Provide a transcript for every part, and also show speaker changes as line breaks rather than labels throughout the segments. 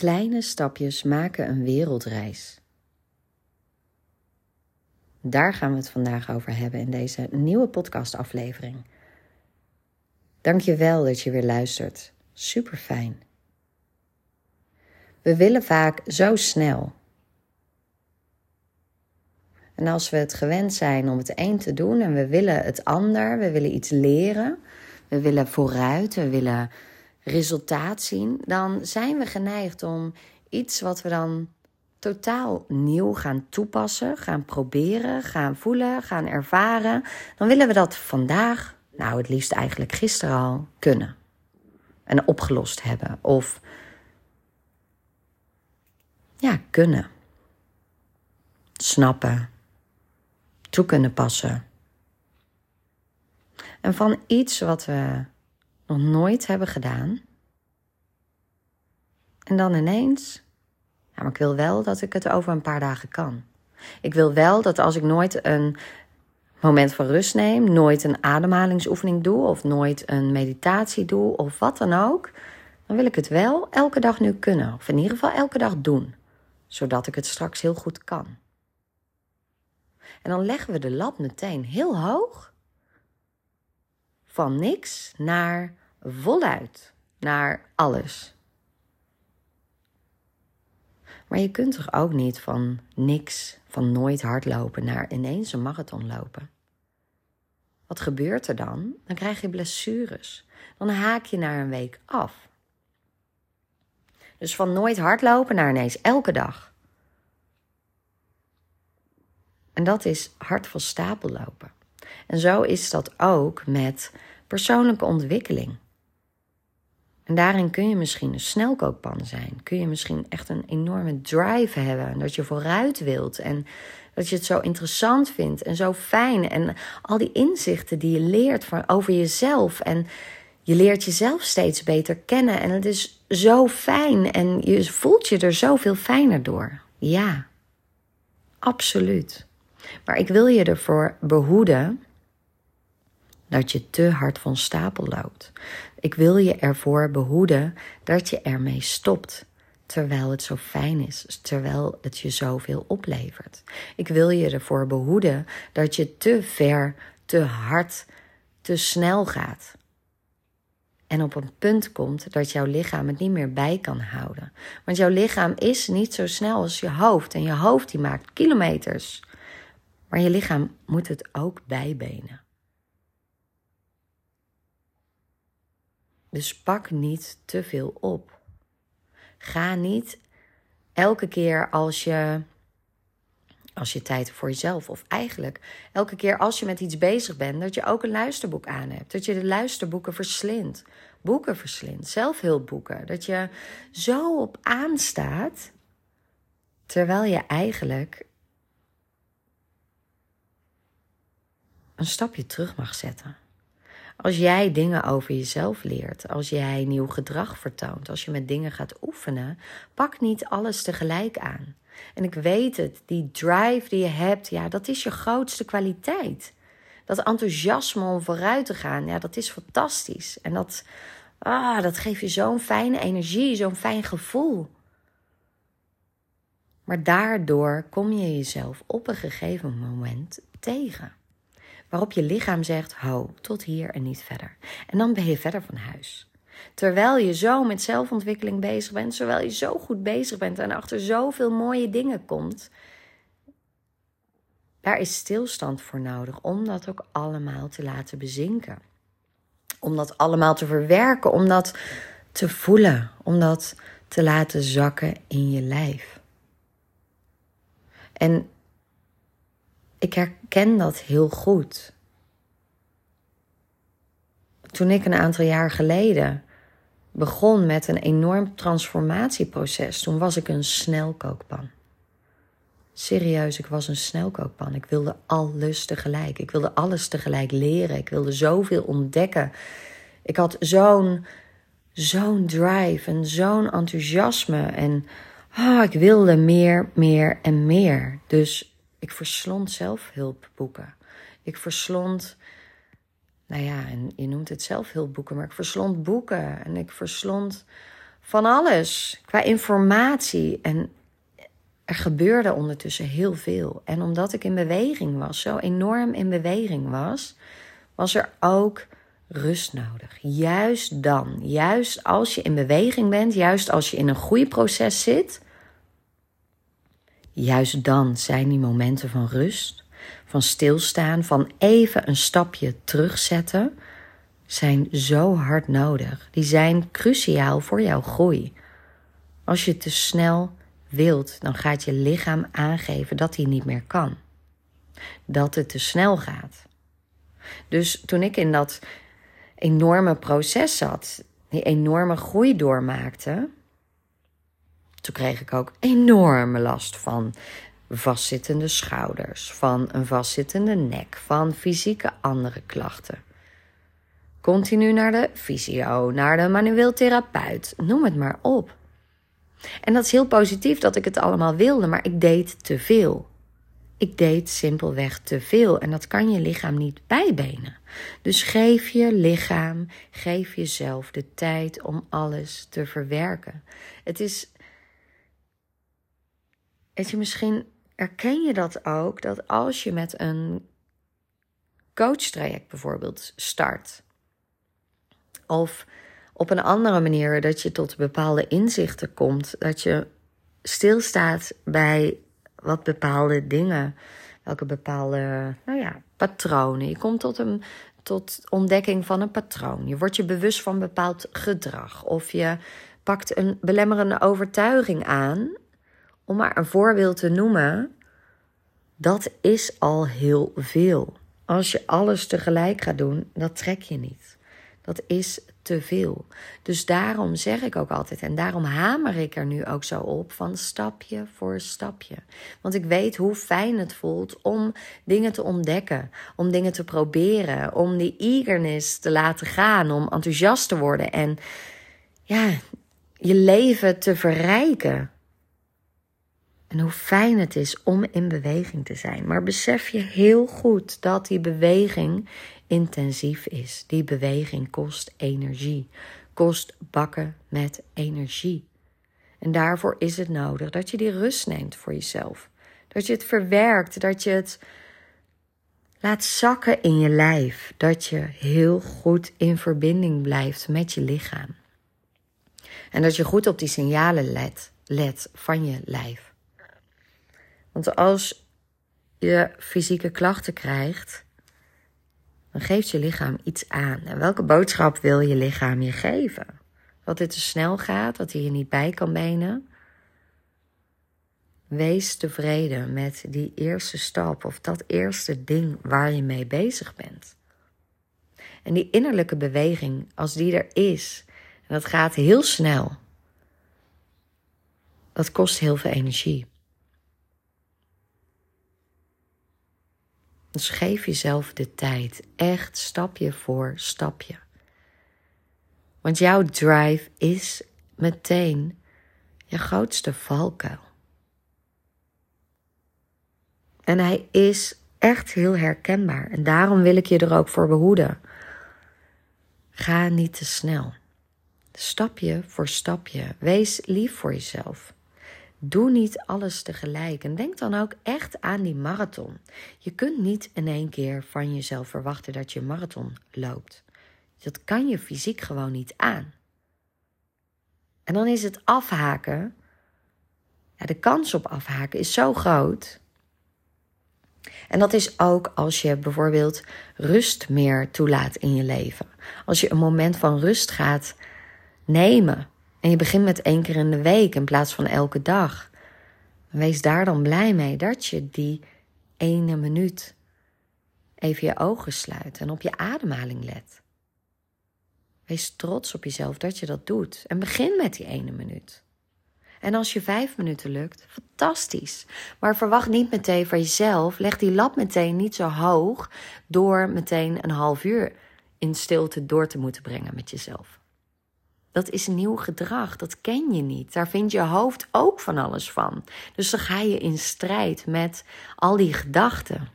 Kleine stapjes maken een wereldreis. Daar gaan we het vandaag over hebben in deze nieuwe podcastaflevering. Dank je wel dat je weer luistert. Super fijn. We willen vaak zo snel. En als we het gewend zijn om het een te doen en we willen het ander, we willen iets leren, we willen vooruit, we willen resultaat zien, dan zijn we geneigd om iets wat we dan totaal nieuw gaan toepassen, gaan proberen, gaan voelen, gaan ervaren, dan willen we dat vandaag, nou het liefst eigenlijk gisteren al, kunnen. En opgelost hebben. Of ja, kunnen. Snappen. Toe kunnen passen. En van iets wat we nog nooit hebben gedaan. En dan ineens, ja, maar ik wil wel dat ik het over een paar dagen kan. Ik wil wel dat als ik nooit een moment van rust neem, nooit een ademhalingsoefening doe of nooit een meditatie doe of wat dan ook, dan wil ik het wel elke dag nu kunnen. Of in ieder geval elke dag doen, zodat ik het straks heel goed kan. En dan leggen we de lat meteen heel hoog. Van niks naar voluit, naar alles. Maar je kunt toch ook niet van niks, van nooit hardlopen naar ineens een marathon lopen. Wat gebeurt er dan? Dan krijg je blessures. Dan haak je na een week af. Dus van nooit hardlopen naar ineens elke dag. En dat is hard van stapel lopen. En zo is dat ook met persoonlijke ontwikkeling. En daarin kun je misschien een snelkookpan zijn. Kun je misschien echt een enorme drive hebben. Dat je vooruit wilt. En dat je het zo interessant vindt en zo fijn. En al die inzichten die je leert van, over jezelf. En je leert jezelf steeds beter kennen. En het is zo fijn. En je voelt je er zoveel fijner door. Ja, absoluut. Maar ik wil je ervoor behoeden dat je te hard van stapel loopt. Ik wil je ervoor behoeden dat je ermee stopt. Terwijl het zo fijn is, terwijl het je zoveel oplevert. Ik wil je ervoor behoeden dat je te ver, te hard, te snel gaat. En op een punt komt dat jouw lichaam het niet meer bij kan houden. Want jouw lichaam is niet zo snel als je hoofd. En je hoofd die maakt kilometers. Maar je lichaam moet het ook bijbenen. Dus pak niet te veel op. Ga niet elke keer als je, als je tijd voor jezelf, of eigenlijk elke keer als je met iets bezig bent, dat je ook een luisterboek aan hebt. Dat je de luisterboeken verslindt, boeken verslindt, zelfhulpboeken. Dat je zo op aanstaat, terwijl je eigenlijk een stapje terug mag zetten. Als jij dingen over jezelf leert, als jij nieuw gedrag vertoont, als je met dingen gaat oefenen, pak niet alles tegelijk aan. En ik weet het, die drive die je hebt, ja, dat is je grootste kwaliteit. Dat enthousiasme om vooruit te gaan, ja, dat is fantastisch. En dat, ah, dat geeft je zo'n fijne energie, zo'n fijn gevoel. Maar daardoor kom je jezelf op een gegeven moment tegen waarop je lichaam zegt: hou tot hier en niet verder. En dan ben je verder van huis. Terwijl je zo met zelfontwikkeling bezig bent, terwijl je zo goed bezig bent en achter zoveel mooie dingen komt, daar is stilstand voor nodig om dat ook allemaal te laten bezinken. Om dat allemaal te verwerken, om dat te voelen, om dat te laten zakken in je lijf. En ik herken dat heel goed. Toen ik een aantal jaar geleden begon met een enorm transformatieproces, toen was ik een snelkookpan. Serieus, ik was een snelkookpan. Ik wilde alles tegelijk. Ik wilde alles tegelijk leren. Ik wilde zoveel ontdekken. Ik had zo'n zo'n drive en zo'n enthousiasme. En oh, ik wilde meer, meer en meer. Dus ik verslond zelfhulpboeken. Ik verslond, nou ja, en je noemt het zelfhulpboeken, maar ik verslond boeken en ik verslond van alles qua informatie. En er gebeurde ondertussen heel veel. En omdat ik in beweging was, zo enorm in beweging was, was er ook rust nodig. Juist dan, juist als je in beweging bent, juist als je in een groeiproces zit, juist dan zijn die momenten van rust, van stilstaan, van even een stapje terugzetten, zijn zo hard nodig. Die zijn cruciaal voor jouw groei. Als je te snel wilt, dan gaat je lichaam aangeven dat hij niet meer kan. Dat het te snel gaat. Dus toen ik in dat enorme proces zat, die enorme groei doormaakte, toen kreeg ik ook enorme last van vastzittende schouders, van een vastzittende nek, van fysieke andere klachten. Continu naar de fysio, naar de manueel therapeut, noem het maar op. En dat is heel positief dat ik het allemaal wilde, maar ik deed te veel. Ik deed simpelweg te veel en dat kan je lichaam niet bijbenen. Dus geef je lichaam, geef jezelf de tijd om alles te verwerken. Het is. Weet je, misschien erken je dat ook, dat als je met een coachtraject bijvoorbeeld start, of op een andere manier dat je tot bepaalde inzichten komt, dat je stilstaat bij wat bepaalde dingen, welke bepaalde nou ja, patronen. Je komt tot een tot ontdekking van een patroon. Je wordt je bewust van bepaald gedrag of je pakt een belemmerende overtuiging aan, om maar een voorbeeld te noemen. Dat is al heel veel. Als je alles tegelijk gaat doen, dat trek je niet. Dat is te veel. Dus daarom zeg ik ook altijd, en daarom hamer ik er nu ook zo op, van stapje voor stapje. Want ik weet hoe fijn het voelt om dingen te ontdekken, om dingen te proberen, om die eagerness te laten gaan, om enthousiast te worden en ja, je leven te verrijken. En hoe fijn het is om in beweging te zijn. Maar besef je heel goed dat die beweging intensief is. Die beweging kost energie, kost bakken met energie. En daarvoor is het nodig dat je die rust neemt voor jezelf. Dat je het verwerkt, dat je het laat zakken in je lijf. Dat je heel goed in verbinding blijft met je lichaam. En dat je goed op die signalen let, let van je lijf. Want als je fysieke klachten krijgt, dan geeft je lichaam iets aan. Welke boodschap wil je lichaam je geven? Dat dit te snel gaat, dat hij je niet bij kan benen. Wees tevreden met die eerste stap of dat eerste ding waar je mee bezig bent. En die innerlijke beweging, als die er is, en dat gaat heel snel, dat kost heel veel energie. Dus geef jezelf de tijd, echt stapje voor stapje. Want jouw drive is meteen je grootste valkuil. En hij is echt heel herkenbaar. En daarom wil ik je er ook voor behoeden. Ga niet te snel. Stapje voor stapje. Wees lief voor jezelf. Doe niet alles tegelijk en denk dan ook echt aan die marathon. Je kunt niet in één keer van jezelf verwachten dat je marathon loopt. Dat kan je fysiek gewoon niet aan. En dan is het afhaken. Ja, de kans op afhaken is zo groot. En dat is ook als je bijvoorbeeld rust meer toelaat in je leven. Als je een moment van rust gaat nemen en je begint met één keer in de week in plaats van elke dag. Wees daar dan blij mee dat je die ene minuut even je ogen sluit en op je ademhaling let. Wees trots op jezelf dat je dat doet en begin met die ene minuut. En als je vijf minuten lukt, fantastisch. Maar verwacht niet meteen van jezelf. Leg die lat meteen niet zo hoog door meteen een half uur in stilte door te moeten brengen met jezelf. Dat is nieuw gedrag, dat ken je niet. Daar vindt je hoofd ook van alles van. Dus dan ga je in strijd met al die gedachten.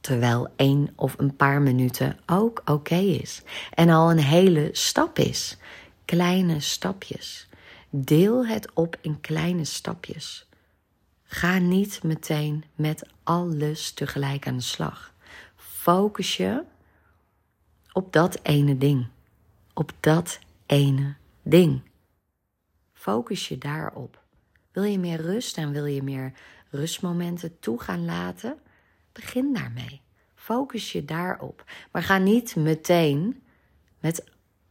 Terwijl één of een paar minuten ook oké is. En al een hele stap is. kleine stapjes. Deel het op in kleine stapjes. Ga niet meteen met alles tegelijk aan de slag. Focus je op dat ene ding. Op dat ene ding. Focus je daarop. Wil je meer rust en wil je meer rustmomenten toe gaan laten? Begin daarmee. Focus je daarop. Maar ga niet meteen met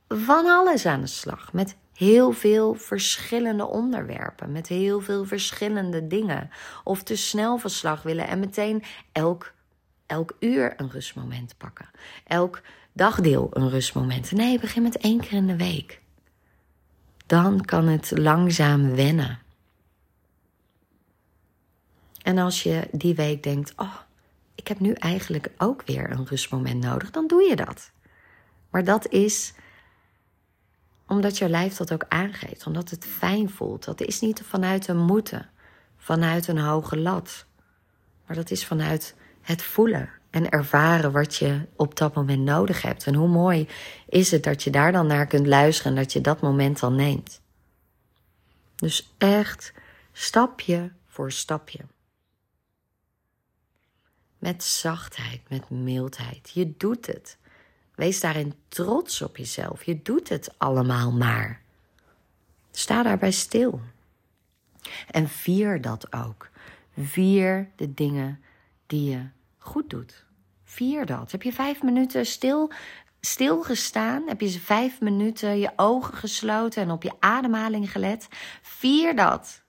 van alles aan de slag. Met heel veel verschillende onderwerpen. Met heel veel verschillende dingen. Of te snel verslag willen en meteen elk, elk uur een rustmoment pakken. Elk dagdeel een rustmoment. Nee, begin met één keer in de week. Dan kan het langzaam wennen. En als je die week denkt: Oh, ik heb nu eigenlijk ook weer een rustmoment nodig, dan doe je dat. Maar dat is omdat je lijf dat ook aangeeft, omdat het fijn voelt. Dat is niet vanuit een moeten, vanuit een hoge lat. Maar dat is vanuit het voelen en ervaren wat je op dat moment nodig hebt. En hoe mooi is het dat je daar dan naar kunt luisteren en dat je dat moment dan neemt. Dus echt stapje voor stapje. Met zachtheid, met mildheid. Je doet het. Wees daarin trots op jezelf. Je doet het allemaal maar. Sta daarbij stil. En vier dat ook. Vier de dingen die je goed doet. Vier dat. Heb je vijf minuten stil, stilgestaan? Heb je ze vijf minuten je ogen gesloten en op je ademhaling gelet? Vier dat.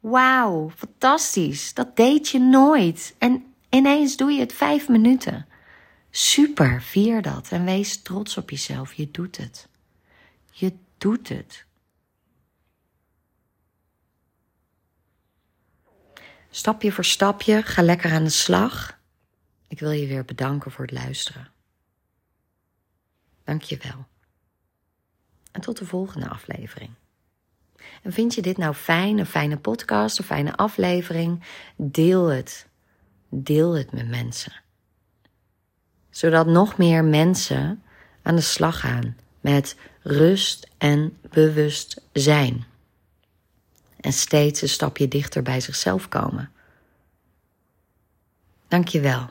Wauw, fantastisch. Dat deed je nooit. En ineens doe je het vijf minuten. Super, vier dat en wees trots op jezelf. Je doet het. Je doet het. Stapje voor stapje, ga lekker aan de slag. Ik wil je weer bedanken voor het luisteren. Dank je wel. En tot de volgende aflevering. En vind je dit nou fijn, een fijne podcast, een fijne aflevering? Deel het. Deel het met mensen zodat nog meer mensen aan de slag gaan met rust en bewustzijn. En steeds een stapje dichter bij zichzelf komen. Dank je wel.